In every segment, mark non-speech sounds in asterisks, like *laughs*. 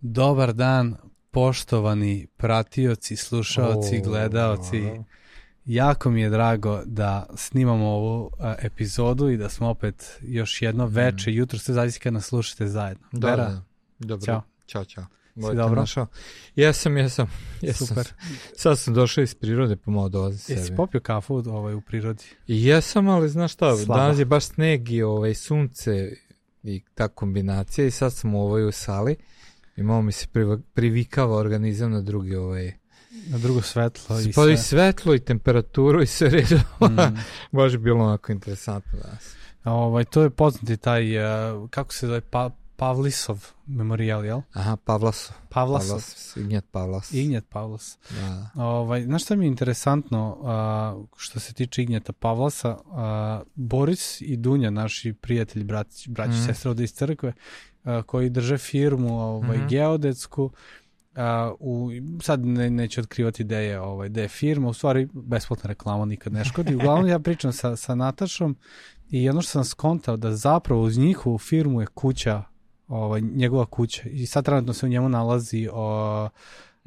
Dobar dan, poštovani pratioci, slušaoci, O, gledaoci. Jako mi je drago da snimamo ovu a, epizodu i da smo opet još jedno veče, jutro ste zavisi kad nas slušate zajedno. Mm. Da, Vera, da. Dobro. Ćao. Ćao, čao. Si dobro? našao. Jesam, jesam. jesam. Super. Sad sam došao iz prirode, pomalo dolazim Jesi sebi. popio kafu ovaj, u prirodi? Jesam, ali znaš šta, Slaba. danas je baš sneg i ovaj, sunce i ta kombinacija i sad sam u ovoj u sali i malo mi se privikava organizam na drugi ovaj Na drugo svetlo i pa i sve. svetlo i temperaturu i sve redu. Mm. *laughs* baš je bilo onako interesantno danas. ovaj, to je poznati taj, a, kako se zove, pa, Pavlisov memorijal, jel? Aha, Pavlasov. Pavlasov. Pavlas, Ignjat Pavlas. Ignjet Pavlos. Da. Ovaj, znaš šta mi je interesantno a, što se tiče Ignjeta Pavlasa? A, Boris i Dunja, naši prijatelji, braći, braći mm. sestre ovde iz crkve, koji drže firmu ovaj, Mhm. geodetsku, a, u, sad ne, neću otkrivati gde je, ovaj, gde je firma, u stvari besplatna reklama nikad ne škodi. Uglavnom ja pričam sa, sa Natašom i ono što sam skontao da zapravo uz njihovu firmu je kuća ovaj, njegova kuća i sad trenutno se u njemu nalazi o,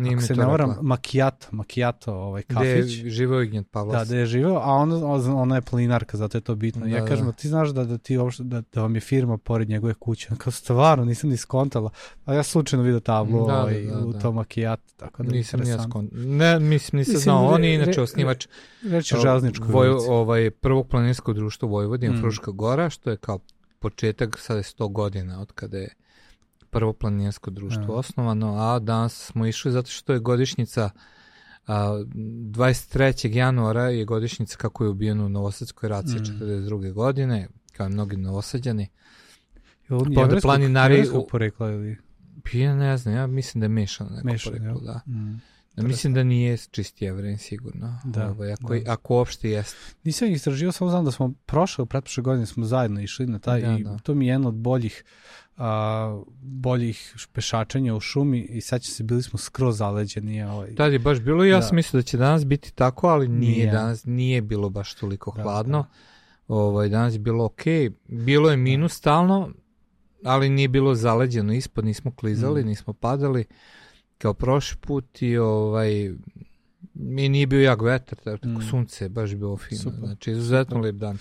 Nije ako se ne varam. Macchiato, Macchiato ovaj Gde je kafić. živeo Ignjat Da, Pavlas. da je živeo, a ona, ona je planinarka, zato je to bitno. ja Da, kažem, da. ti znaš da, da ti uopšte, da, da vam je firma pored njegove kuće. *laughs* Kao stvarno, nisam ni skontala. A ja slučajno vidio tablu Da, da, ovaj, da, u da. tom Macchiato, tako da Nisam ni ja interesantno. skon... Ne, mislim, nisam Mislim, znao. On je inače re- osnivač Reći o Voj, ovaj, prvog planinskog društva Vojvodina, Mm. Fruška Gora, što je kao početak, sada je 100 godina od kada je prvo planinsko društvo Da. osnovano, a danas smo išli zato što je godišnjica a, 23. januara je godišnjica kako je ubijen u Novosadskoj raciji Mm. 42. godine, kao i mnogi novosađani. Je on pa onda planinari u- porekla ili Pa Ja ne znam, ja mislim da je mešano neko mešano, poreklo, jel? da. Mm. Da, mislim da nije čist jevren sigurno. Da, ovaj, ako, da. ako uopšte jeste. Nisam istražio, samo znam da smo prošle, pretprošle godine smo zajedno išli na taj Da, i da. to mi je jedno od boljih a, boljih pešačenja u šumi i sad će se, bili smo skroz zaleđeni. Ovaj, Tad je baš bilo i ja Da. sam mislio da će danas biti tako, ali nije, Nije. danas, nije bilo baš toliko Da, hladno. Ovaj, danas je bilo ok, bilo je minus stalno, ali nije bilo zaleđeno ispod, nismo klizali, Mm. nismo padali kao prošli put i ovaj, mi nije bio jak vetar, tako Mm. sunce je baš bilo fino, Super, znači izuzetno super. lep dan.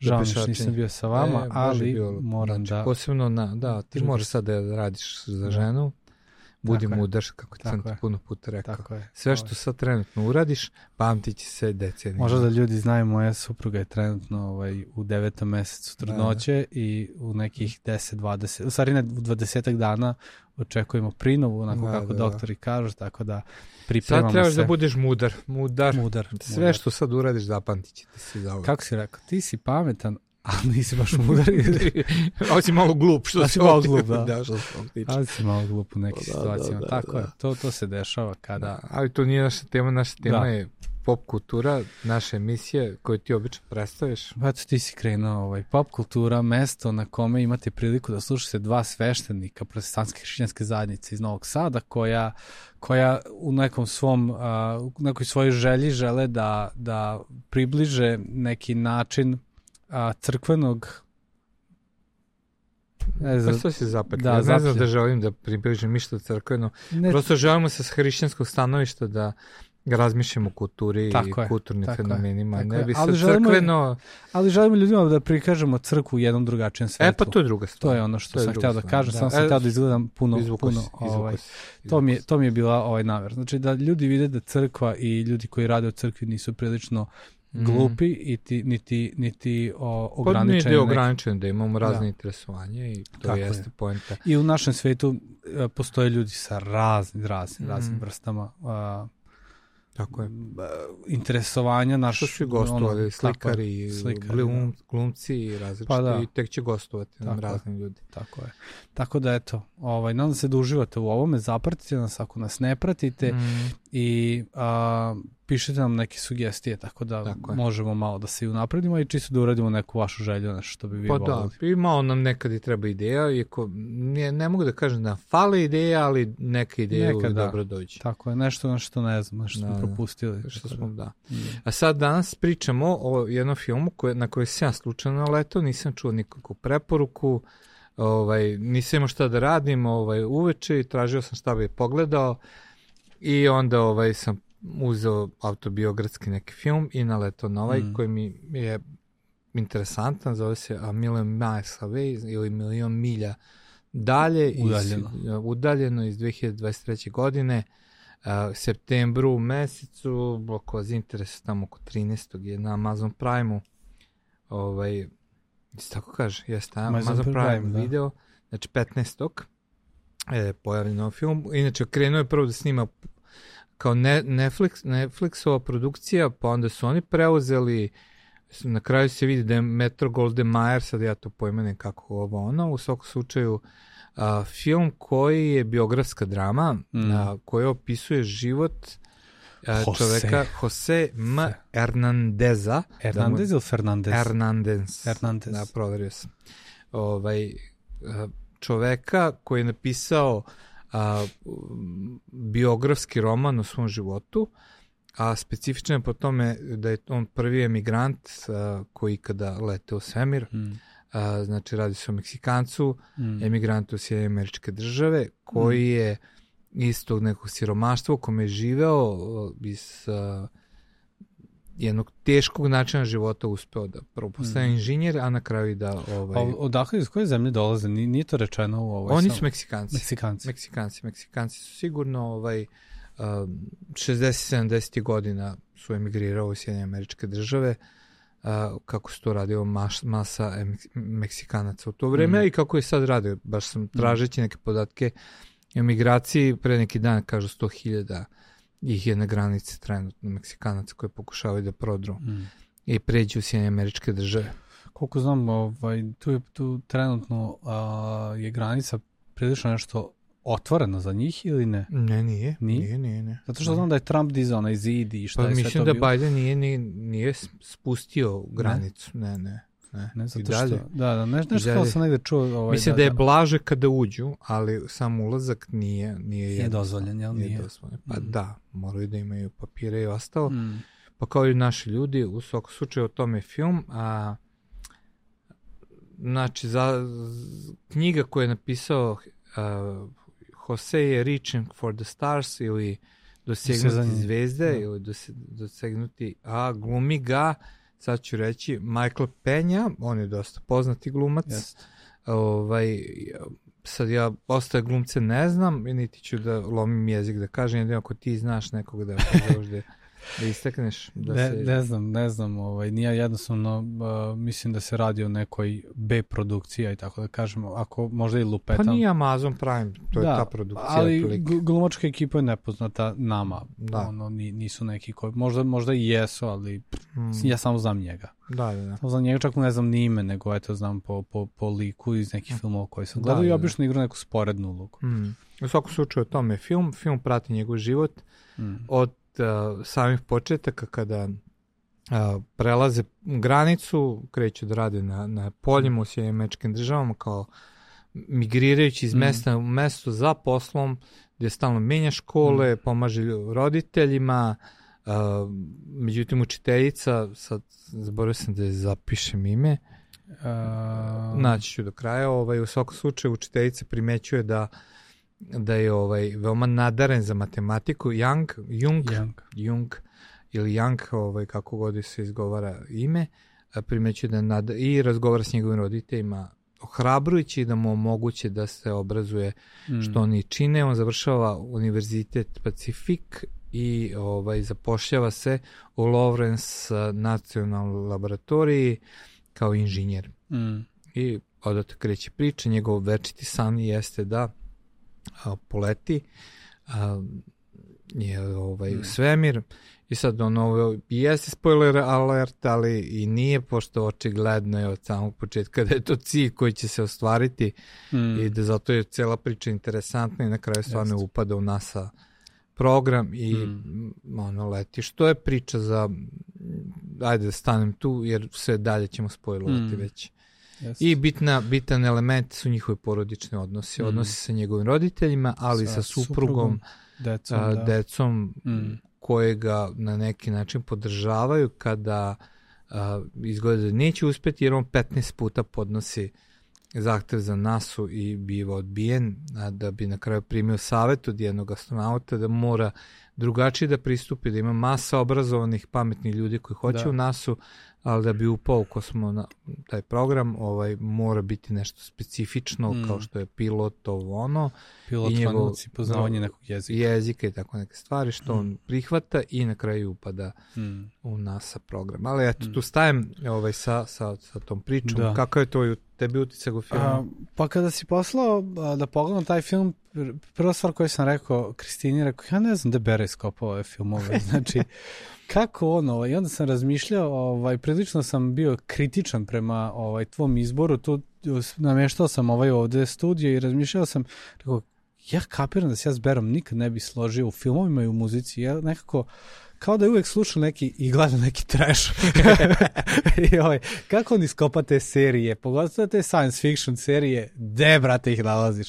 Žao mi što nisam bio sa vama, E, ali bio, moram znači, da... Posebno na, da, ti Drugi- moraš sad da radiš za Da. ženu, budi Tako mudar, kako Tako sam ti puno puta rekao. Tako je. Sve što sad trenutno uradiš, pamtit će se decenijama. Možda da ljudi znaju, moja supruga je trenutno ovaj, u devetom mesecu trudnoće i u nekih 10-20, u stvari ne, u 20 dana očekujemo prinovu, onako Da, kako da, da. doktori kažu, tako da pripremamo Sad trebaš se. da budeš mudar. Mudar. mudar. Sve mudar. što sad uradiš zapamtit će ti se za Kako si rekao, ti si pametan, ali nisi baš mudar. *laughs* Ovo si malo glup što Da se si malo glup, da. da što se ali si malo glup u nekim Da, da, situacijama. da, tako da. je, to, to se dešava kada... Da, ali to nije naša tema, naša tema Da. je pop kultura, naše emisije koje ti obično predstaviš. Pa ti si krenuo, ovaj, pop kultura, mesto na kome imate priliku da slušate dva sveštenika protestantske hrišćanske zajednice iz Novog Sada, koja, koja u nekom svom, a, u nekoj svojoj želji žele da, da približe neki način a, crkvenog ne Pa znam, što si zapet? Da, ja ne znam da želim da približim ništa crkveno. ne, Prosto želimo se s hrišćanskog stanovišta da razmišljamo o kulturi Tako i je, kulturnim tako je, fenomenima. tako ne je. bi Ali sad želimo- crkveno... ali želimo ljudima da prikažemo crkvu u jednom drugačijem svetlu. E pa to je druga stvar. To je ono što To je sam hteo da kažem, da. samo sam E, hteo da izgledam puno, Izvuko puno si, izvuko ovaj, si, To mi, je, to mi je bila ovaj namer. Znači da ljudi vide da crkva i ljudi koji rade u crkvi nisu prilično Mhm. glupi i ti, niti, niti o, Pa nije ograničeni. da je neki- ograničen, da imamo razne Da. interesovanje i to Tako je. jeste poenta. I u našem svetu e, postoje ljudi sa raznim, raznim, raznim Mhm. vrstama a, Tako je. b- interesovanja. Naš, Što su gostovali, ono, slikari, slikari, glum, glumci i različiti, Pa da. i tek će gostovati Tako je. razni ljudi. Tako je. Tako da eto, ovaj, nadam se da uživate u ovome, zapratite nas ako nas ne pratite Mm, i a, pišite nam neke sugestije, tako da Tako možemo malo da se i unapredimo i čisto da uradimo neku vašu želju, nešto što bi vi pa da, volili. i malo nam nekad i treba ideja, iako ne, ne mogu da kažem da fale ideja, ali neka ideja Nekad da. dobro dođe. Tako je, nešto na što ne znam, nešto Da, smo da. propustili. Što tako smo, da. da. A sad danas pričamo o jednom filmu koje, na koji sam ja slučajno letao, nisam čuo nikakvu preporuku, ovaj, nisam imao šta da radim ovaj, uveče i tražio sam šta bi pogledao i onda ovaj, sam uzeo autobiogradski neki film i naletao na ovaj mm. koji mi je interesantan, zove se A Million Miles Away ili Milion milja dalje, udaljeno, iz, udaljeno iz 2023. godine, uh, septembru mesecu, oko interesa tamo oko 13. je na Amazon Prime-u, ovaj, tako kaže, jeste, Amazon, Amazon Prime, Prime da. video, znači 15. je pojavljen ovaj film, inače krenuo je prvo da snima kao ne, Netflix, Netflixova produkcija, pa onda su oni preuzeli na kraju se vidi da je Metro Golden Mayer, sad ja to pojmenem kako ovo ono, u svakom slučaju a, film koji je biografska drama, mm. a, koji opisuje život a, Jose. čoveka Jose M. Hernandeza. Hernandez da ili Fernandez? Hernandez. Hernandez. Da, proverio sam. Ovaj, čoveka koji je napisao a, biografski roman o svom životu, a specifično je po tome da je on prvi emigrant a, koji kada lete u svemir, mm. a, znači radi se o Meksikancu, mm. emigrantu u Sjedinje američke države, koji mm. je iz tog nekog siromaštva u kome je živeo iz a, jednog teškog načina života uspeo da prvo postane mm. inženjer, a na kraju i da... Ovaj... Odakle iz koje zemlje dolaze? Nije to rečeno u ovoj... Oni su Meksikanci. Meksikanci. Meksikanci. Meksikanci su sigurno ovaj, 60-70 godina su emigrirao u Sjedinje američke države, uh, kako se to radio maš, masa Meksikanaca u to vreme mm. i kako je sad radio. Baš sam mm. tražeći neke podatke emigraciji, pre neki dan kažu 100.000 ih je na granici trenutno Meksikanaca koji pokušavaju da prodru mm. i pređu u Sjedinje američke države. Koliko znam, ovaj, tu, je, tu trenutno a, je granica prilično nešto otvoreno za njih ili ne? Ne, nije. Nije, nije, nije. nije. Zato što znam da je Trump dizao onaj zid i šta pa, je sve to Mislim da Biden nije, nije, nije spustio granicu. Ne, ne. Ne, ne zato što, da, da, ne, nešto kao sam negde čuo. Ovaj, Mislim da, da je da. blaže kada uđu, ali sam ulazak nije, nije, nije dozvoljen, jel nije? nije dozvoljen. Pa mm. da, moraju da imaju papire i ostalo. Mm. Pa kao i naši ljudi, u svakom slučaju o tome film, a znači za knjiga koju je napisao uh, Jose je Reaching for the Stars ili Dosegnuti zvezde. Da. ili dosegnuti, a glumi ga, sad ću reći, Michael Penja, on je dosta poznati glumac. Yes. Ovaj, sad ja ostaje glumce ne znam niti ću da lomim jezik da kažem, jedino ako ti znaš nekog da *laughs* ovdje da istakneš? Da ne, se... ne znam, ne znam, ovaj, nije jednostavno, uh, mislim da se radi o nekoj B produkcija i tako da kažemo, ako možda i lupetam. Pa nije Amazon Prime, to da, je ta produkcija. ali glumačka ekipa je nepoznata nama, da. ono, nisu neki koji, možda, možda i jesu, ali hmm. ja samo znam njega. Da, da, da. Samo znam njega, čak ne znam ni ime, nego eto znam po, po, po liku iz nekih hmm. filmova koji sam gledao da, i obično da. igra neku sporednu ulogu. Hmm. U svakom slučaju o tome film, film prati njegov život hmm. od uh, samih početaka kada uh, prelaze granicu, kreću da rade na, na poljima u Sjedinjeničkim državama kao migrirajući iz mm. mesta u mesto za poslom, gde stalno menja škole, mm. pomaže roditeljima, uh, međutim učiteljica, sad zaboravio sam da je zapišem ime, uh, naći ću do kraja, ovaj, u svakom slučaju učiteljica primećuje da uh, da je ovaj veoma nadaren za matematiku Young Jung Young, Jung ili Young ovaj kako god se izgovara ime primećuje da nad, i razgovara s njegovim roditeljima ohrabrujući da mu omoguće da se obrazuje mm. što oni čine. On završava Univerzitet Pacifik i ovaj zapošljava se u Lawrence nacionalnoj laboratoriji kao inženjer. Mm. I odatak kreće priča, njegov večiti san jeste da a, poleti a, je ovaj mm. svemir i sad ono jeste spoiler alert ali i nije pošto očigledno je od samog početka da je to cilj koji će se ostvariti mm. i da zato je cela priča interesantna i na kraju stvarno upada u NASA program i mm. ono leti što je priča za ajde da stanem tu jer sve dalje ćemo spojlovati mm. već Yes. I bitna, bitan element su njihovi porodični odnosi. Mm. Odnosi sa njegovim roditeljima, ali sa, sa suprugom, suprugom decom, a, da. decom mm. koje ga na neki način podržavaju kada a, izgleda da neće uspeti jer on 15 puta podnosi zahtev za nasu i biva odbijen, a da bi na kraju primio savet od jednog astronauta da mora drugačije da pristupi, da ima masa obrazovanih, pametnih ljudi koji hoće da. u nasu, ali da bi upao u kosmo na taj program, ovaj mora biti nešto specifično mm. kao što je pilot ovo ono pilot i njegov poznavanje nekog jezika jezika i tako neke stvari što mm. on prihvata i na kraju upada mm. U NASA program. Ali eto mm. tu stajem ovaj sa sa sa tom pričom. Da. Kakav je to tebi utisak u filmu? A, pa kada si poslao a, da pogledam taj film, prva stvar koju sam rekao Kristini, rekao, ja ne znam da bere iskopao ove filmove. *laughs* Znači, kako ono, ovaj, onda sam razmišljao, ovaj, prilično sam bio kritičan prema ovaj, tvom izboru, tu nameštao sam ovaj ovde studio i razmišljao sam, rekao, ja kapiram da se ja s Berom nikad ne bi složio u filmovima i u muzici, ja nekako, kao da je uvek slušao neki i gleda neki trash. *laughs* I ovaj, kako on iskopa te serije, pogotovo te science fiction serije, gde, brate, ih nalaziš?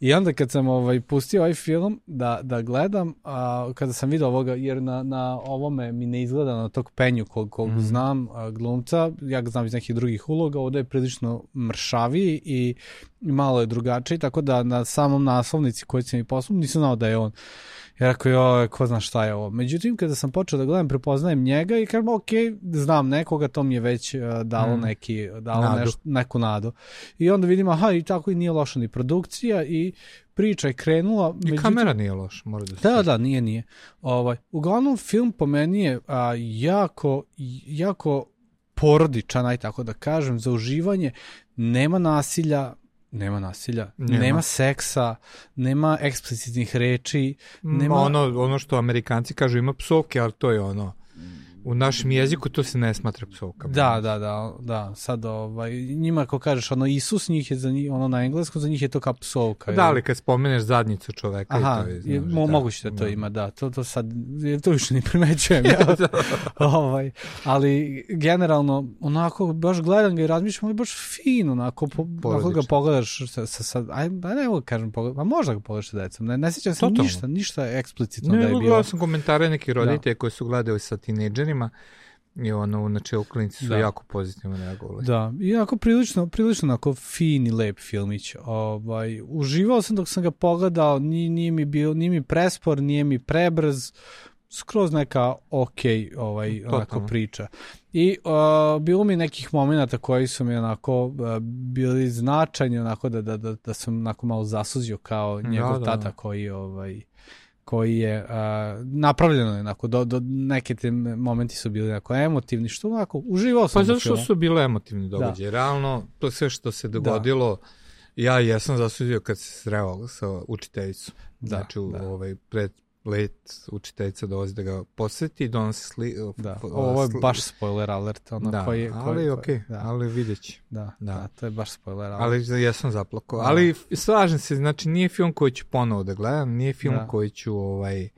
I onda kad sam ovaj, pustio ovaj film da, da gledam, a, kada sam vidio ovoga, jer na, na ovome mi ne izgleda na tog penju kog, kog mm. znam a, glumca, ja ga znam iz nekih drugih uloga, ovde je prilično mršaviji i, malo je drugačiji, tako da na samom naslovnici koji sam mi poslao nisam znao da je on. Ja rekao, jo, ko zna šta je ovo. Međutim, kada sam počeo da gledam, prepoznajem njega i kažem, ok, znam nekoga, to mi je već uh, dalo mm. neki, dalo nadu. Neš, neku nadu. I onda vidim, aha, i tako i nije loša ni produkcija i priča je krenula. I međutim, kamera nije loša, mora da se. Da, da, nije, nije. Ovaj, uglavnom, film po meni je a, jako, jako porodičan, aj tako da kažem, za uživanje. Nema nasilja, nema nasilja, nema. nema seksa, nema eksplicitnih reči, nema... Ono, ono što Amerikanci kažu ima psovke, ali to je ono U našem jeziku to se ne smatra psovkama. Da, da, da, da. Sad ovaj njima ako kažeš ono Isus njih je za njih ono na engleskom za njih je to kao psovka. Da, ali kad spomeneš zadnjicu čoveka Aha, i to je, znaš, je mo, da, moguće da to da. ima, da. To to sad to više ne primećujem *laughs* ja. da. ovaj, ali generalno onako baš gledam ga i razmišljam, ali baš fino onako po, ako ga pogledaš sa sa, sa aj ne mogu da kažem pogledam, pa možda ga pogledaš sa decom. Ne, ne sećam se ništa, ništa eksplicitno ne, da je bilo. Ne, sam komentare nekih roditelja da. koji su gledali sa tinejdžerima filmima i ono, u načelu klinici su da. jako pozitivno reagovali. Da, i jako prilično, prilično onako fin i lep filmić. Ovaj, uživao sam dok sam ga pogledao, nije, nije mi bio, nije mi prespor, nije mi prebrz, skroz neka ok ovaj, onako priča. I uh, bilo mi nekih momenta koji su mi onako uh, bili značajni, onako da, da, da, da sam onako malo zasuzio kao njegov da, da, tata koji ovaj, koji je uh, napravljeno onako, do, do neke te momenti su bili onako emotivni, što onako, uživao sam. Pa zato što su bile emotivni da. događaje. Da. Realno, to sve što se dogodilo, da. ja jesam zasudio kad se sreo sa učiteljicom. Da, znači, da. ovaj, pred, let učiteljica dolazi da ga poseti, donosi sli... Da, ovo je baš spoiler alert. Ono da, koji, koji, ali okej, okay, da. ali vidjet će. Da, da, da, to je baš spoiler alert. Ali ja sam zaplakao. Da. Ali slažem se, znači nije film koji ću ponovo da gledam, nije film da. koji ću ovaj...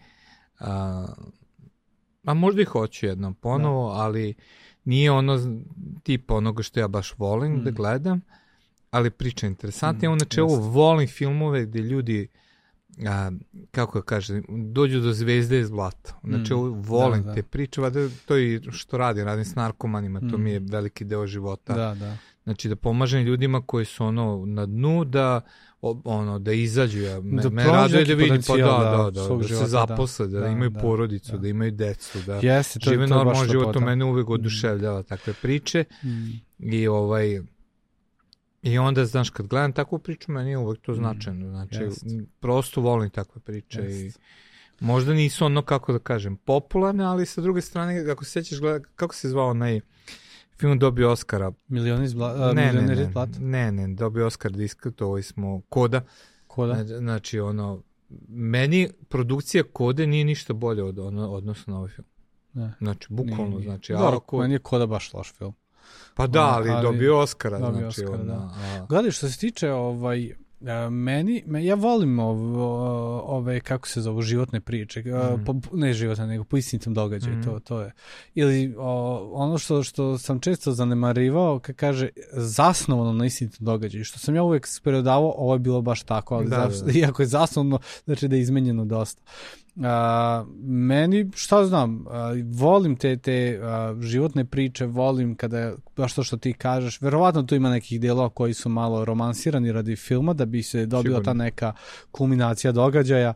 A, a možda i hoću jednom ponovo, da. ali nije ono tip onoga što ja baš volim mm. da gledam, ali priča je interesantna. Mm, ja u načelu volim filmove gde ljudi a, kako da kaže, dođu do zvezde iz blata. Znači, mm, volim da, da. te priče, vada to i što radim, radim s narkomanima, mm. to mi je veliki deo života. Da, da. Znači, da pomažem ljudima koji su ono na dnu, da ono da izađu ja me, da me raduje da vidim pa da da da, da, da se da. zaposle da, da, imaju da, porodicu da. da imaju decu da Jeste, to, žive normalan život to mene uvek oduševljava mm. takve priče mm. i ovaj I onda, znaš, kad gledam takvu priču, meni je uvek to mm, značajno. Znači, yes. prosto volim takve priče yes. i možda nisu ono, kako da kažem, popularne, ali sa druge strane, ako se sećaš, gleda, kako se zvao onaj film dobio Oscara? Milioni iz bla, uh, ne, ne, ne, ne, ne, dobio Oscar ovo smo Koda. Koda? Znači, ono, meni produkcija Kode nije ništa bolje od, ono, odnosno na ovaj film. Ne. Znači, bukvalno, nije, znači, Dobro, ako... meni je Koda baš loš film. Pa da, ali, ali dobio Oscara. Dobio znači, Oscara, da. A... Gledaj, što se tiče ovaj, meni, ja volim ove, ove, kako se zove, životne priče, mm. po, ne životne, nego po istinitom događaju, mm. to, to je. Ili o, ono što, što sam često zanemarivao, kad kaže zasnovano na istinitom događaju, što sam ja uvek spredavao, ovo je bilo baš tako, ali da, zašto, da, da. *laughs* iako je zasnovano, znači da je izmenjeno dosta. A, meni, šta znam, a, volim te, te a, životne priče, volim kada, baš to što ti kažeš, verovatno tu ima nekih delova koji su malo romansirani radi filma, da bi se dobila Sigurno. ta neka kulminacija događaja.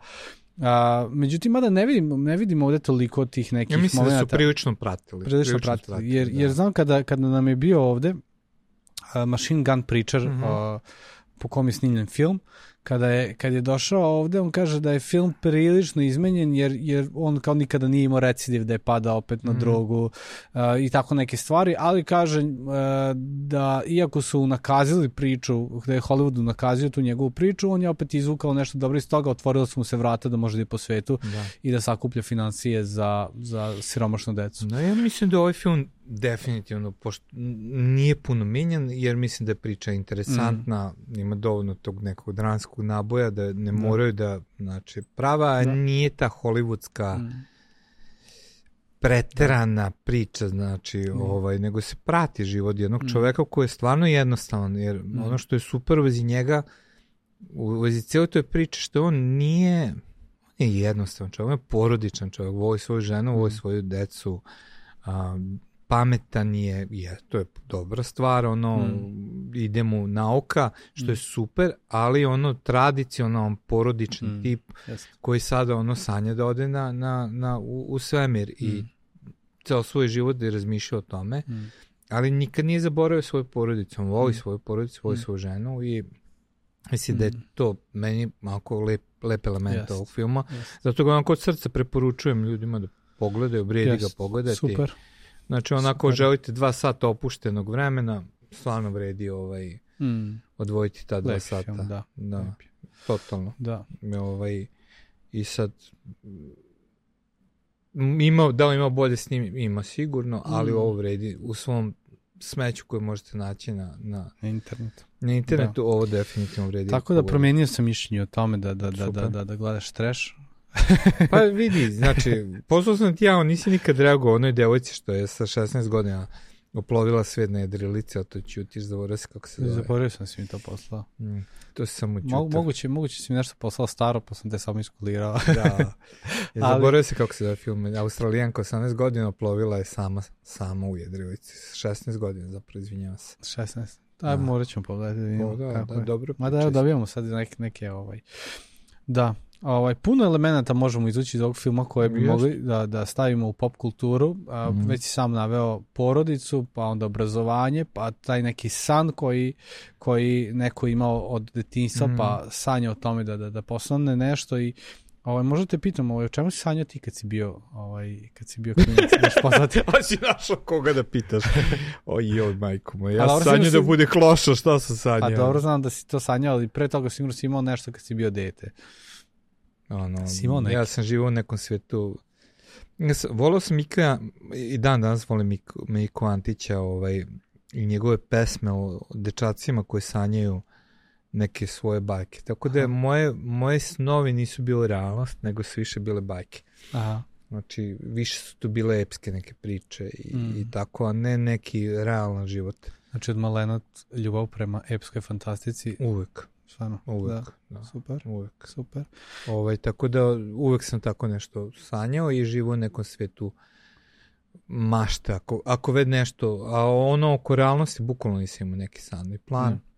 A, međutim, mada ne vidim, ne vidim ovde toliko tih nekih ja mislim momenta. da su prilično pratili. Prilično, pratili, pratili, jer, da. jer znam kada, kada nam je bio ovde uh, Machine Gun Preacher, mm -hmm. uh, po kom je snimljen film, kada je, kad je došao ovde, on kaže da je film prilično izmenjen, jer, jer on kao nikada nije imao recidiv da je pada opet na mm. drogu uh, i tako neke stvari, ali kaže uh, da iako su nakazili priču, da je Hollywoodu nakazio tu njegovu priču, on je opet izvukao nešto dobro iz toga, otvorilo su mu se vrata da može da je po svetu da. i da sakuplja financije za, za siromašnu decu. Da, ja mislim da ovaj film definitivno, pošto nije puno menjan, jer mislim da je priča interesantna, mm. ima dovoljno tog nekog dranskog naboja, da ne da. moraju da, znači, prava da. nije ta hollywoodska mm. preterana priča, znači, mm. ovaj, nego se prati život jednog mm. čoveka koji je stvarno jednostavan, jer mm. ono što je super u vezi njega, u vezi cijelo toj priče, što on nije, on je jednostavan čovjek, on je porodičan čovjek, voli svoju ženu, voli mm. svoju decu, um, pametan je, je, to je dobra stvar, ono, mm. Ide mu nauka, što mm. je super, ali ono tradicionalan porodični mm. tip yes. koji sada ono sanja da ode na, na, na, u, u svemir mm. i ceo svoj život da je razmišljao o tome, mm. ali nikad nije zaboravio svoju porodicu, on voli mm. svoju porodicu, voli mm. svoju ženu i mislim mm. da je mm. to meni malo lep, lep element yes. ovog filma, yes. zato ga onako od srca preporučujem ljudima da pogledaju, vrijedi yes. ga pogledati. Super. Znači, onako Super. želite dva sata opuštenog vremena, stvarno vredi ovaj, mm. odvojiti ta dva Lep sata. Film, da. da. Lep. Totalno. Da. Ovaj, I sad, ima, da li ima bolje s njim? Ima sigurno, ali mm. ovo vredi u svom smeću koje možete naći na, na, na internetu. Na internetu da. ovo definitivno vredi. Tako da promenio sam mišljenje o tome da, da, da, da, da, da gledaš trash, *laughs* pa vidi, znači, poslao sam ti ja, nisi nikad reagovao onoj devojci što je sa 16 godina oplovila svet na jedrilice, a to ćutiš, zaboravio se kako se zove. Zaboravio sam si mi to poslao. Mm, to si samo Mo, moguće, moguće si mi nešto poslao staro, pa sam te samo iskulirao. da. *laughs* Ja, zaboravio se kako se zove film. Australijanka 18 godina oplovila je sama, sama u jedrilici. 16 godina, zapravo, izvinjavam se. 16. Da, morat ćemo pogledati. Da, da, da, dobro. Ma da, dobijamo sad neke, neke ovaj... Da, Ovaj, puno elemenata možemo izući iz ovog filma koje bi mogli da, da stavimo u pop kulturu. A, mm. Već si sam naveo porodicu, pa onda obrazovanje, pa taj neki san koji, koji neko imao od detinjstva, mm. pa sanja o tome da, da, da postane nešto i Ovaj, možda te pitam, ovaj, o čemu si sanjao ti kad si bio, ovaj, kad si bio klinac, *laughs* daš poznati? A si našao koga da pitaš. Oj, joj, majko moj, ja sanjao da bude klošo, šta sam sanjao? A dobro znam da si to sanjao, ali pre toga sigurno si imao nešto kad si bio dete. Ono, Simone. Ja sam živao u nekom svetu Ja sam, volao sam Mika, i dan danas volim Miku, Miku Antića ovaj, i njegove pesme o dečacima koji sanjaju neke svoje bajke. Tako da moje, moje snovi nisu bile realnost, nego su više bile bajke. Aha. Znači, više su tu bile epske neke priče i, mm. i tako, a ne neki realan život. Znači, od malena ljubav prema epskoj fantastici. Uvek stvarno. Uvek, da. da. Super. Uvek. Super. Ovaj, tako da uvek sam tako nešto sanjao i živo u nekom svetu mašte, ako, ako ved nešto, a ono oko realnosti bukvalno nisam imao neki san i plan. Mm.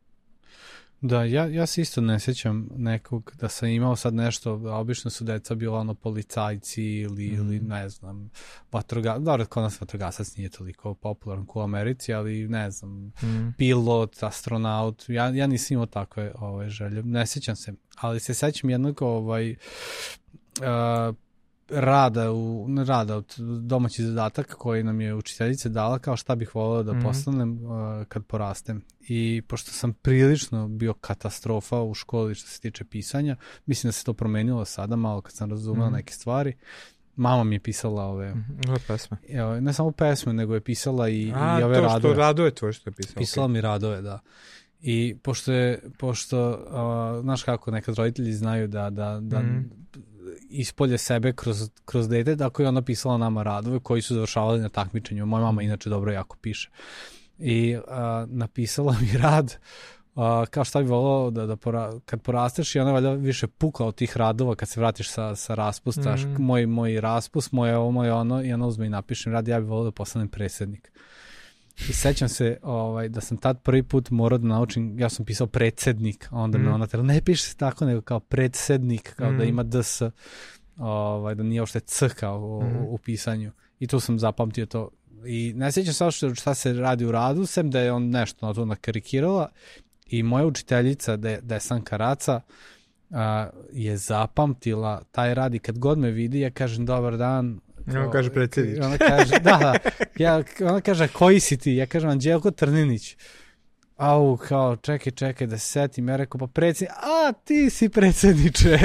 Da, ja, ja se isto ne sjećam nekog da sam imao sad nešto, obično su deca bila ono policajci ili, mm. ili ne znam, vatroga, dobro, kod nas vatrogasac nije toliko popularan u Americi, ali ne znam, mm. pilot, astronaut, ja, ja nisam imao takve ove želje, ne sjećam se, ali se sećam jednog ovaj, uh, rada, u, rada od domaći zadatak koji nam je učiteljica dala kao šta bih volao da mm -hmm. postanem uh, kad porastem. I pošto sam prilično bio katastrofa u školi što se tiče pisanja, mislim da se to promenilo sada malo kad sam razumeo mm -hmm. neke stvari. Mama mi je pisala ove... Mm -hmm. ove pesme. Evo, ne samo pesme, nego je pisala i, A, i ove radove. A, to što radove tvoje što je pisala. Pisala okay. mi radove, da. I pošto je, pošto, uh, znaš kako nekad roditelji znaju da, da, da mm ispolje sebe kroz, kroz dete, tako je ona pisala nama radove koji su završavali na takmičenju. Moja mama inače dobro jako piše. I a, napisala mi *laughs* rad uh, kao šta bi volao da, da pora, kad porasteš i ona valjda više pukla od tih radova kad se vratiš sa, sa raspusta, mm moj, moj raspust, moje ovo, moje ono, i ona uzme i napišem radi, ja bih volao da postanem predsednik. I sećam se ovaj, da sam tad prvi put morao da naučim, ja sam pisao predsednik, a onda mm. me ona tela, ne piše se tako, nego kao predsednik, kao mm. da ima ds, ovaj, da nije uopšte c kao u, mm. u pisanju. I tu sam zapamtio to. I ne sjećam se što, šta se radi u radu, sem da je on nešto na to nakarikirala i moja učiteljica, da je, da je Sanka Raca, a, je zapamtila taj rad i kad god me vidi, ja kažem dobar dan, Ona kaže predsjednič. Ona kaže, da, da. Ja, ona kaže, koji si ti? Ja kažem, Anđelko Trninić. Au, kao, čekaj, čekaj da se setim. Ja rekao, pa predsjednik, a ti si predsjedniče.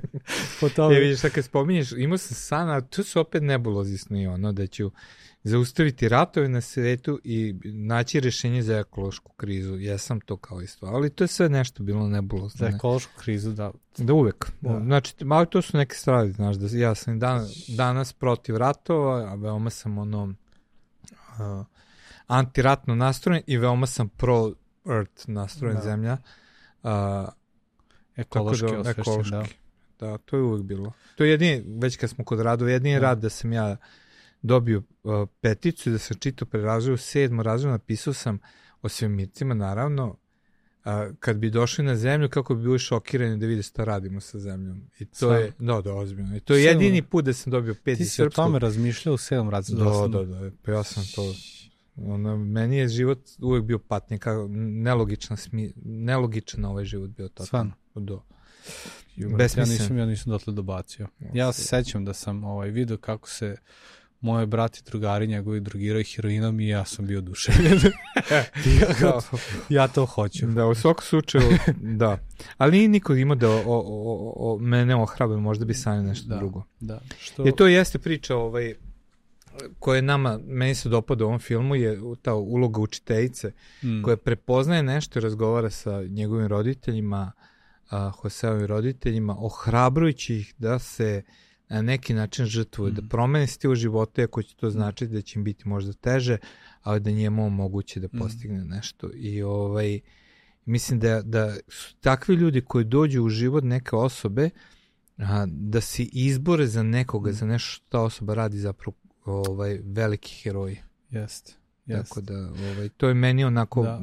*laughs* po tome. Ja vidiš, šta kad spominješ, imao sam sana, to su opet nebulozisno ono, da ću zaustaviti ratove na svetu i naći rešenje za ekološku krizu. Ja sam to kao isto, ali to je sve nešto bilo nebulozno. Za ekološku krizu, da. Da uvek. Da. Znači, malo to su neke stvari, znaš, da ja sam dan, danas protiv ratova, a veoma sam ono uh, antiratno nastrojen i veoma sam pro-earth nastrojen da. zemlja. Uh, ekološki da, ekološki. da. Da, to je uvek bilo. To je jedini, već kad smo kod radu, jedini da. rad da sam ja dobio uh, peticu da sam čitao pre razvoju sedmo razvoju, napisao sam o svemircima, naravno, a, kad bi došli na zemlju, kako bi bili šokirani da vide šta radimo sa zemljom. I to Sam. je, da, da, ozbiljno. I to je sedam, jedini put da sam dobio pet Ti si o tome razmišljao u sedam razvoju. Da, da, da, pa ja sam to, ono, meni je život uvek bio patnje, kao nelogična smi, nelogičan ovaj život bio to. Stvarno? Do. Ja nisam, ja nisam dotle dobacio. Ja se sećam da sam ovaj video kako se moje brati drugari njegovi drugiraju heroinom i ja sam bio oduševljen. *laughs* ja, ja to hoću. Da, u svakom slučaju, da. Ali nije niko imao da o, o, o, mene ohrabe, možda bi sanio nešto da, drugo. Da. Što... Jer to jeste priča ovaj, koja je nama, meni se dopada u ovom filmu, je ta uloga učiteljice, mm. koja prepoznaje nešto i razgovara sa njegovim roditeljima, a, Hoseovim roditeljima, ohrabrujući ih da se uh, na neki način žrtvuje, mm. da promene stil života, ako će to značiti da će im biti možda teže, ali da njemu moguće da mm. postigne mm. nešto. I ovaj, mislim da, da su takvi ljudi koji dođu u život neke osobe, a, da se izbore za nekoga, mm. za nešto što ta osoba radi zapravo ovaj, veliki heroji. Jeste. Yes. Tako da, ovaj, to je meni onako da.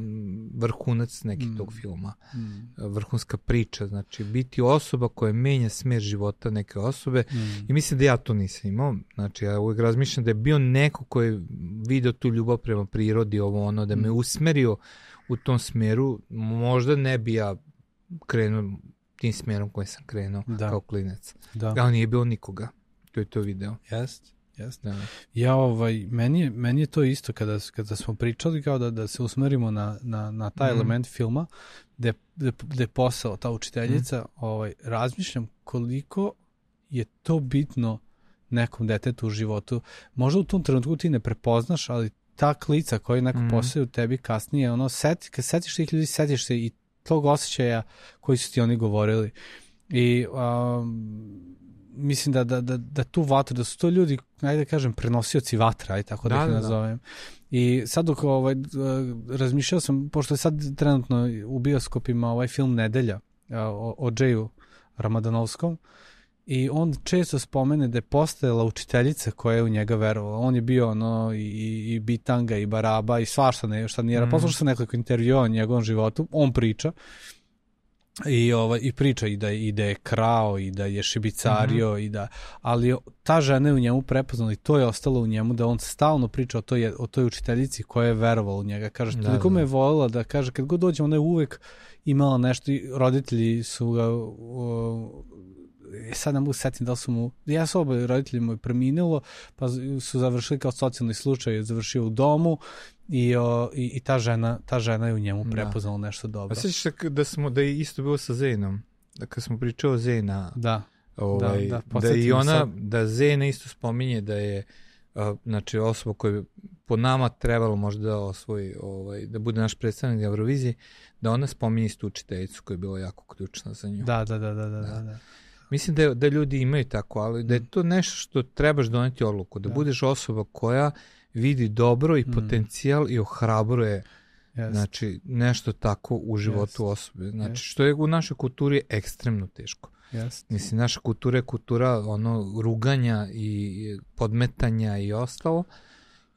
vrhunac neki mm. tog filma. Mm. Vrhunska priča, znači biti osoba koja menja smer života neke osobe mm. i mislim da ja to nisam imao. Znači, ja uvijek razmišljam da je bio neko koji je video tu ljubav prema prirodi, ovo ono, da me mm. usmerio u tom smeru, možda ne bi ja krenuo tim smerom kojim sam krenuo da. kao klinec. Da. Ali nije bilo nikoga koji je to video. Jeste. Jeste. Da. Ja, ovaj, meni, je, meni je to isto kada, kada smo pričali kao da, da se usmerimo na, na, na taj mm. element filma, gde, gde, gde posao ta učiteljica, mm. ovaj, razmišljam koliko je to bitno nekom detetu u životu. Možda u tom trenutku ti ne prepoznaš, ali ta klica koju neko mm. posao u tebi kasnije, ono, seti, kad setiš tih ljudi, setiš se i tog osjećaja koji su ti oni govorili. I um, mislim da, da, da, da tu vatru, da su to ljudi, ajde da kažem, prenosioci vatra, ajde tako da, da ih da, da. nazovem. Da. I sad dok ovaj, razmišljao sam, pošto je sad trenutno u bioskopima ovaj film Nedelja o, o Džeju Ramadanovskom, i on često spomene da je postojala učiteljica koja je u njega verovala. On je bio ono i, i bitanga i baraba i svašta ne, šta nije. Mm. Poslušao sam nekoliko intervjua o njegovom životu, on priča i ovaj i priča i da i da je krao i da je šibicario mm -hmm. i da ali ta žena je u njemu prepoznala i to je ostalo u njemu da on stalno priča o toj o toj učiteljici koja je verovala u njega kaže da, toliko da. me je volela da kaže kad god dođe ona je uvek imala nešto i roditelji su ga o, sad ne mogu setim da su mu, ja su oba roditelji mu je preminulo, pa su završili kao socijalni slučaj, završio u domu i, o, i, i ta, žena, ta žena je u njemu da. prepoznala da. nešto dobro. A sećaš se da, smo, da je isto bilo sa Zenom? Da kad smo pričali o Zena, da. Ovaj, da, da, da i ona, sad. da Zena isto spominje da je a, znači osoba koja po nama trebalo možda da osvoji, ovaj, da bude naš predstavnik Euroviziji, da ona spominje istu učiteljicu koja je bila jako ključna za nju. Da, da, da, da, da. da. da. Mislim da, da ljudi imaju tako, ali da je mm. to nešto što trebaš doneti odluku, da, da. budeš osoba koja vidi dobro i mm. potencijal i ohrabruje Yes. Znači, nešto tako u životu yes. osobe. Znači, yes. što je u našoj kulturi ekstremno teško. Yes. Mislim, naša kultura je kultura ono, ruganja i podmetanja i ostalo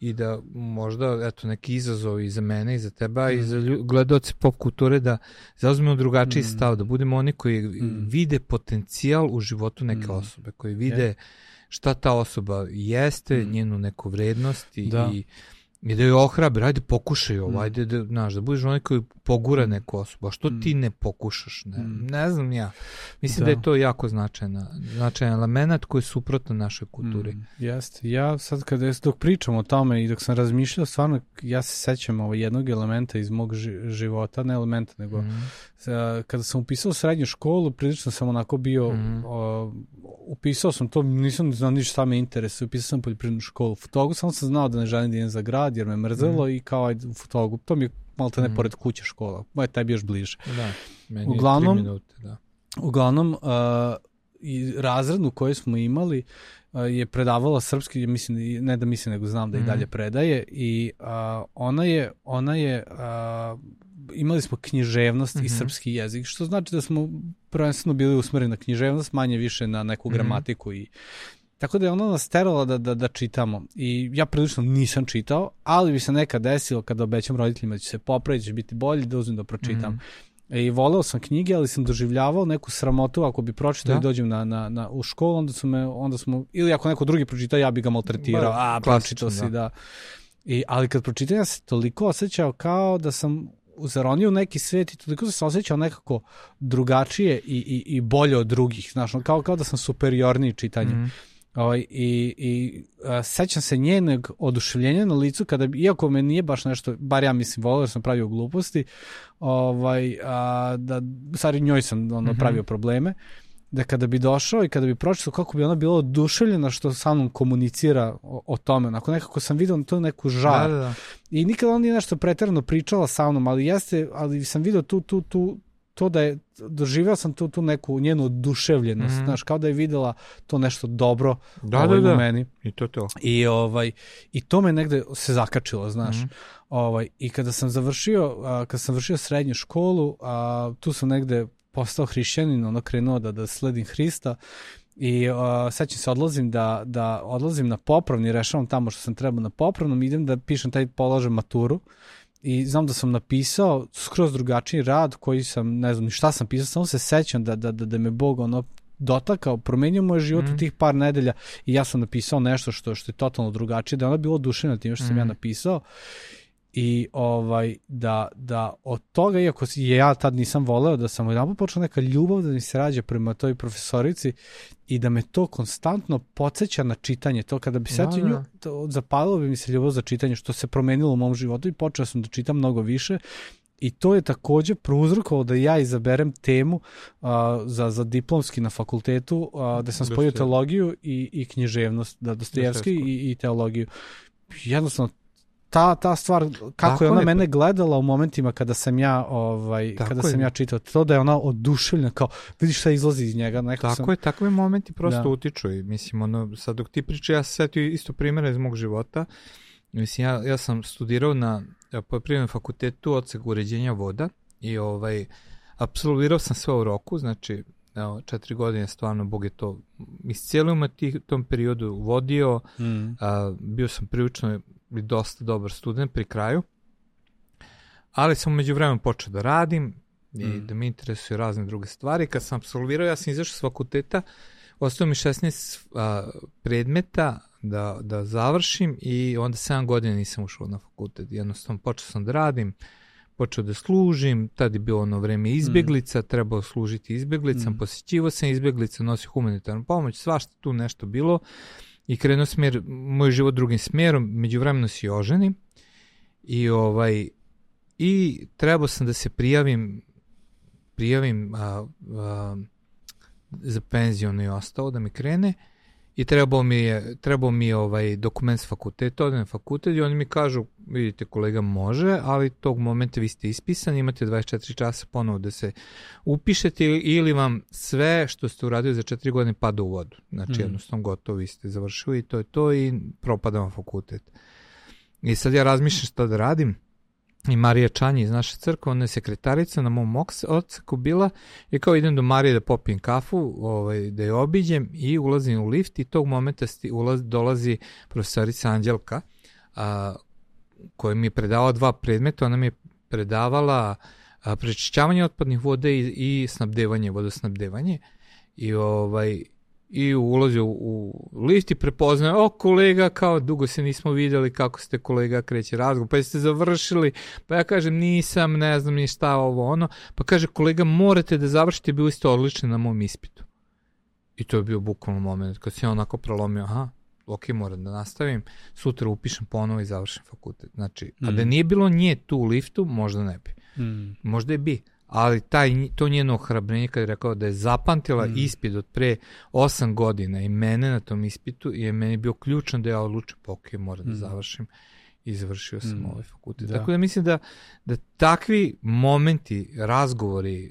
i da možda, eto, neki izazov i za mene i za teba mm. i za gledoci pop kulture da zauzmemo drugačiji mm. stav, da budemo oni koji mm. vide potencijal u životu neke mm. osobe, koji vide yeah. šta ta osoba jeste, mm. njenu neku vrednost i, da. i I da je ohrabi, ajde pokušaj ovo, mm. ajde da, znaš, da budeš onaj koji pogura mm. neku osobu, a što mm. ti ne pokušaš, ne, mm. ne znam ja. Mislim da. da je to jako značajna, značajan element koji je suprotan našoj kulturi. Mm. Jeste, ja sad kada dok pričam o tome i dok sam razmišljao, stvarno ja se sećam ovo jednog elementa iz mog života, ne elementa, nego mm. kada sam upisao srednju školu, prilično sam onako bio, mm. o, upisao sam to, nisam znao ništa šta me interese, upisao sam poljoprivrednu školu, fotogu, samo sam znao da ne želim da idem za grad, grad jer me mrzelo mm. i kao ajde u fotogu. To mi je malo te ne mm. pored kuće škola. Moje tebi još bliže. Da, meni uglavnom, je minute, da. Uglavnom, uh, i razrednu koju smo imali uh, je predavala srpski, mislim, ne da mislim, nego znam da i mm. dalje predaje i uh, ona je, ona je uh, imali smo književnost mm -hmm. i mhm. srpski jezik, što znači da smo prvenstveno bili usmereni na književnost, manje više na neku mhm. gramatiku mm -hmm. i Tako da je ona nas terala da, da, da čitamo. I ja prilično nisam čitao, ali bi se nekad desilo kada obećam roditeljima da će se popraviti, će biti bolji, da uzmem da pročitam. Mm. I voleo sam knjige, ali sam doživljavao neku sramotu ako bi pročitao da. i dođem na, na, na, u školu, onda su me, onda smo, ili ako neko drugi pročitao, ja bi ga maltretirao, a pročitao si, da. da. I, ali kad pročitam, ja se toliko osjećao kao da sam zaronio u neki svet i toliko sam se osjećao nekako drugačije i, i, i bolje od drugih, znaš, kao, kao da sam superiorniji čitanjem. Mm. Ovaj, I i a, sećam se njenog oduševljenja na licu kada, iako me nije baš nešto, bar ja mislim volio sam pravio gluposti, ovaj, a, da, stvari njoj sam ono, mm -hmm. pravio probleme, da kada bi došao i kada bi pročitao kako bi ona bila oduševljena što sa mnom komunicira o, o tome, onako nekako sam vidio to neku žar. Da, da, da. I nikada on nije nešto preterano pričala sa mnom, ali jeste, ali sam vidio tu, tu, tu, to da je, doživeo sam tu, tu neku njenu oduševljenost, mm. znaš, kao da je videla to nešto dobro da, ovaj, da, da. u meni. I to to. I, ovaj, I to me negde se zakačilo, znaš. Mm. Ovaj, I kada sam završio, a, kada sam završio srednju školu, a, tu sam negde postao hrišćanin, ono krenuo da, da sledim Hrista i uh, ću se odlazim da, da odlazim na popravni, rešavam tamo što sam trebao na popravnom, idem da pišem taj položaj maturu i znam da sam napisao skroz drugačiji rad koji sam, ne znam ni šta sam pisao, samo se sećam da, da, da, da me Bog ono dotakao, promenio moj život mm. u mhm. tih par nedelja i ja sam napisao nešto što što je totalno drugačije, da je ono bilo oduševljeno tim što mm. sam ja mhm. napisao i ovaj da da od toga iako je ja tad nisam voleo da sam jedan počela neka ljubav da mi se rađa prema toj profesorici i da me to konstantno podsjeća na čitanje to kada bi se da, nju da. to, zapalilo bi mi se ljubav za čitanje što se promenilo u mom životu i počeo sam da čitam mnogo više I to je takođe prouzrokovalo da ja izaberem temu uh, za, za diplomski na fakultetu, uh, da sam spojio teologiju i, i književnost, da Dostojevski i, i teologiju. Jednostavno, ta, ta stvar, kako Tako je ona je. mene gledala u momentima kada sam ja, ovaj, Tako kada je. sam ja čitao, to da je ona oduševljena, kao, vidiš šta izlazi iz njega. Neko Tako sam... je, takvi momenti prosto da. utiču i mislim, ono, sad dok ti priča, ja se setio isto primjera iz mog života, mislim, ja, ja sam studirao na poljoprivrednom fakultetu odsek uređenja voda i ovaj, absolvirao sam sve u roku, znači, evo, četiri godine stvarno Bog je to iscijelio tih, tom periodu vodio, mm. a, bio sam prilično dosta dobar student pri kraju, ali sam umeđu vremenu počeo da radim i mm. da me interesuju razne druge stvari. Kad sam absolvirao, ja sam izašao s fakulteta, ostao mi 16 a, predmeta da, da završim i onda 7 godina nisam ušao na fakultet. Jednostavno počeo sam da radim, počeo da služim, tad je bilo ono vreme izbjeglica, mm. trebao služiti izbjeglicam, mm. posjećivo sam izbjeglica, nosio humanitarnu pomoć, svašta tu nešto bilo i krenuo smjer, moj život drugim smjerom, međuvremeno se oženim i ovaj i trebao sam da se prijavim prijavim a, a, za penziju i ostalo da mi krene i trebao mi je trebao mi je ovaj dokument s fakulteta, odem na fakultet i oni mi kažu, vidite kolega može, ali tog momenta vi ste ispisani, imate 24 časa ponovo da se upišete ili vam sve što ste uradili za 4 godine pada u vodu. Znači mm. jednostavno gotovo vi ste završili i to je to i propada vam fakultet. I sad ja razmišljam šta da radim i Marija Čanji iz naše crkve, ona je sekretarica na mom odseku bila i kao idem do Marije da popijem kafu, ovaj, da je obiđem i ulazim u lift i tog momenta sti, ulaz, dolazi profesorica Anđelka a, koja mi je predavala dva predmeta, ona mi je predavala prečišćavanje otpadnih voda i, i snabdevanje, vodosnabdevanje. I ovaj i ulazi u, u lift i prepoznaje, o kolega, kao dugo se nismo videli, kako ste kolega, kreće razgovor, pa jeste završili, pa ja kažem nisam, ne znam ni šta ovo ono, pa kaže kolega morate da završite, bili ste odlični na mom ispitu. I to je bio bukvalno moment kad se onako prelomio, aha, ok, moram da nastavim, sutra upišem ponovo i završim fakultet. Znači, mm. a da mm. nije bilo nje tu u liftu, možda ne bi. Mm. Možda je bi ali taj, to njeno ohrabrenje kada je rekao da je zapamtila mm. ispit od pre 8 godina i mene na tom ispitu je meni bio ključan da ja odlučim pa ok, moram da mm. da završim i završio sam mm. ovaj fakultet. Da. Tako da mislim da, da takvi momenti, razgovori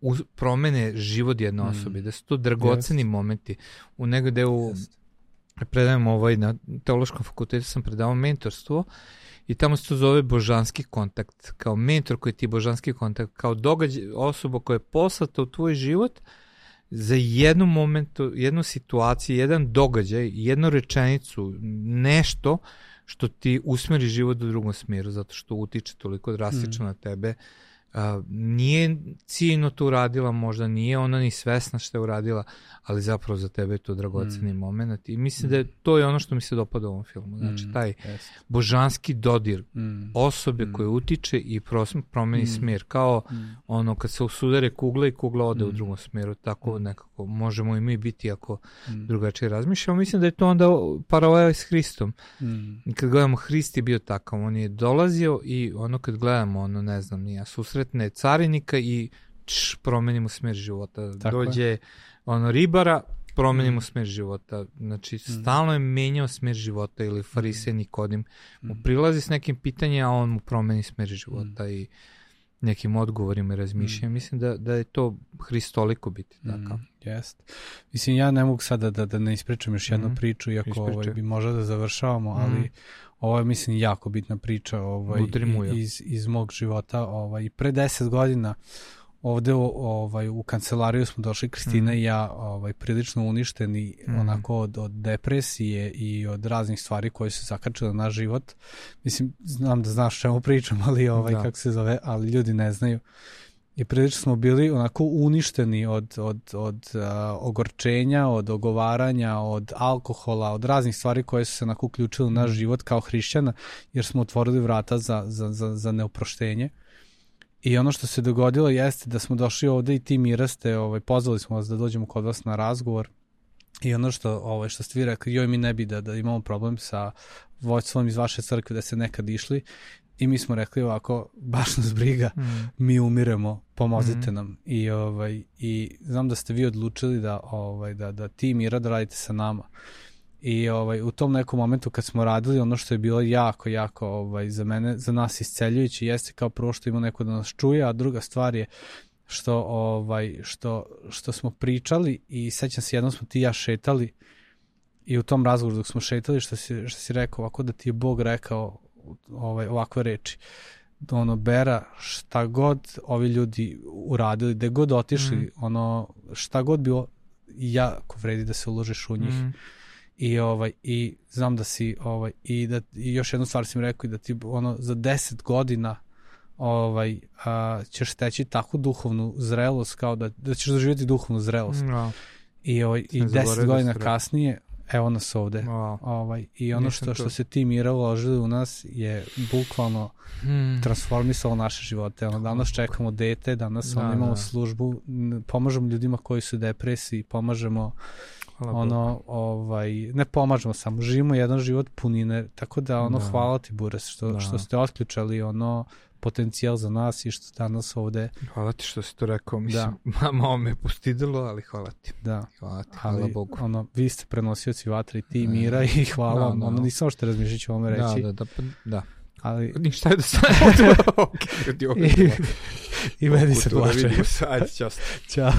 uh, promene život jedne mm. osobe, da su to dragoceni yes. momenti. U negde u yes. predajem ovaj, na teološkom fakultetu sam predavao mentorstvo i tamo se to zove božanski kontakt, kao mentor koji ti je božanski kontakt, kao događaj, osoba koja je poslata u tvoj život za jednu momentu, jednu situaciju, jedan događaj, jednu rečenicu, nešto što ti usmeri život u drugom smjeru, zato što utiče toliko drastično mm. na tebe, nije ciljno to uradila, možda nije ona ni svesna što je uradila, ali zapravo za tebe je to dragoceni mm. moment i mislim mm. da je to je ono što mi se dopada u ovom filmu. Znači, mm. taj yes. božanski dodir mm. osobe mm. koje utiče i promeni mm. smjer, kao mm. ono kad se usudare kugla i kugla ode mm. u drugom smjeru, tako mm. nekako možemo i mi biti ako mm. drugačije razmišljamo. Mislim da je to onda paralela s Hristom. Mm. Kad gledamo Hrist je bio takav, on je dolazio i ono kad gledamo, ono ne znam, nije susretne carinika i č, promenimo smjer života. Tako Dođe je ono ribara, promenimo mm. smer života. Znači, mm. stalno je menjao smer života ili farise mm. Nikodim mu mm. prilazi s nekim pitanjem, a on mu promeni smer života mm. i nekim odgovorima i razmišljanjem. Mm. Mislim da, da je to hristoliko biti takav. Mm, jest. Mislim, ja ne mogu sada da, da ne ispričam još jednu mm. priču, iako ovaj, bi možda da završavamo, mm. ali ovo je, mislim, jako bitna priča ovaj, iz, iz mog života. Ovaj, pre deset godina ovde ovaj, u kancelariju smo došli Kristina mm. i ja ovaj, prilično uništeni mm. onako od, od depresije i od raznih stvari koje su zakačile na naš život. Mislim, znam da znaš čemu pričam, *laughs* ali ovaj, da. kako se zove, ali ljudi ne znaju. I prilično smo bili onako uništeni od, od, od uh, ogorčenja, od ogovaranja, od alkohola, od raznih stvari koje su se onako uključile u naš mm. život kao hrišćana, jer smo otvorili vrata za, za, za, za neoproštenje. I ono što se dogodilo jeste da smo došli ovde i ti Miraste, ovaj, pozvali smo vas da dođemo kod vas na razgovor i ono što, ovaj, što ste vi rekli, joj mi ne bi da, da imamo problem sa vojstvom iz vaše crkve da se nekad išli i mi smo rekli ovako, baš nas briga, mm. mi umiremo, pomozite mm. nam. I, ovaj, I znam da ste vi odlučili da, ovaj, da, da ti Mira da radite sa nama. I ovaj, u tom nekom momentu kad smo radili, ono što je bilo jako, jako ovaj, za mene, za nas isceljujući, jeste kao prvo što ima neko da nas čuje, a druga stvar je što, ovaj, što, što smo pričali i sećam se, jednom smo ti ja šetali i u tom razgovoru dok smo šetali, što si, što si rekao, ovako da ti je Bog rekao ovaj, ovakve reči ono Bera šta god ovi ljudi uradili, da god otišli, mm. ono šta god bilo jako vredi da se uložiš u njih. Mm i ovaj i znam da si ovaj i da i još jednu stvar sam rekao i da ti ono za 10 godina ovaj a, ćeš steći takvu duhovnu zrelost kao da da ćeš doživjeti duhovnu zrelost. No. I ovaj i 10 da godina kasnije evo nas ovde. Wow. Ovaj, I ono što, što se ti mira uložili u nas je bukvalno hmm. transformisalo naše živote. Ono, danas čekamo dete, danas da, ono, imamo da. službu, pomažemo ljudima koji su u depresiji, pomažemo Hvala ono, Bogu. ovaj, ne pomažemo samo, živimo jedan život punine, tako da ono, da. hvala ti Bures, što, da. što ste otključali ono, potencijal za nas i što danas ovde... Hvala ti što si to rekao, mislim, *laughs* da. malo me postidilo, ali hvala ti. Da. Hvala ti, hvala ali, Bogu. Ono, vi ste prenosioci vatra i ti mira i *laughs* hvala da, vam, da, ono, nisam što razmišljati o ovome da, reći. Da, da, da, da. Ali... Ništa *laughs* je da sam... I, I meni se plače. Ajde, čao. Ćao.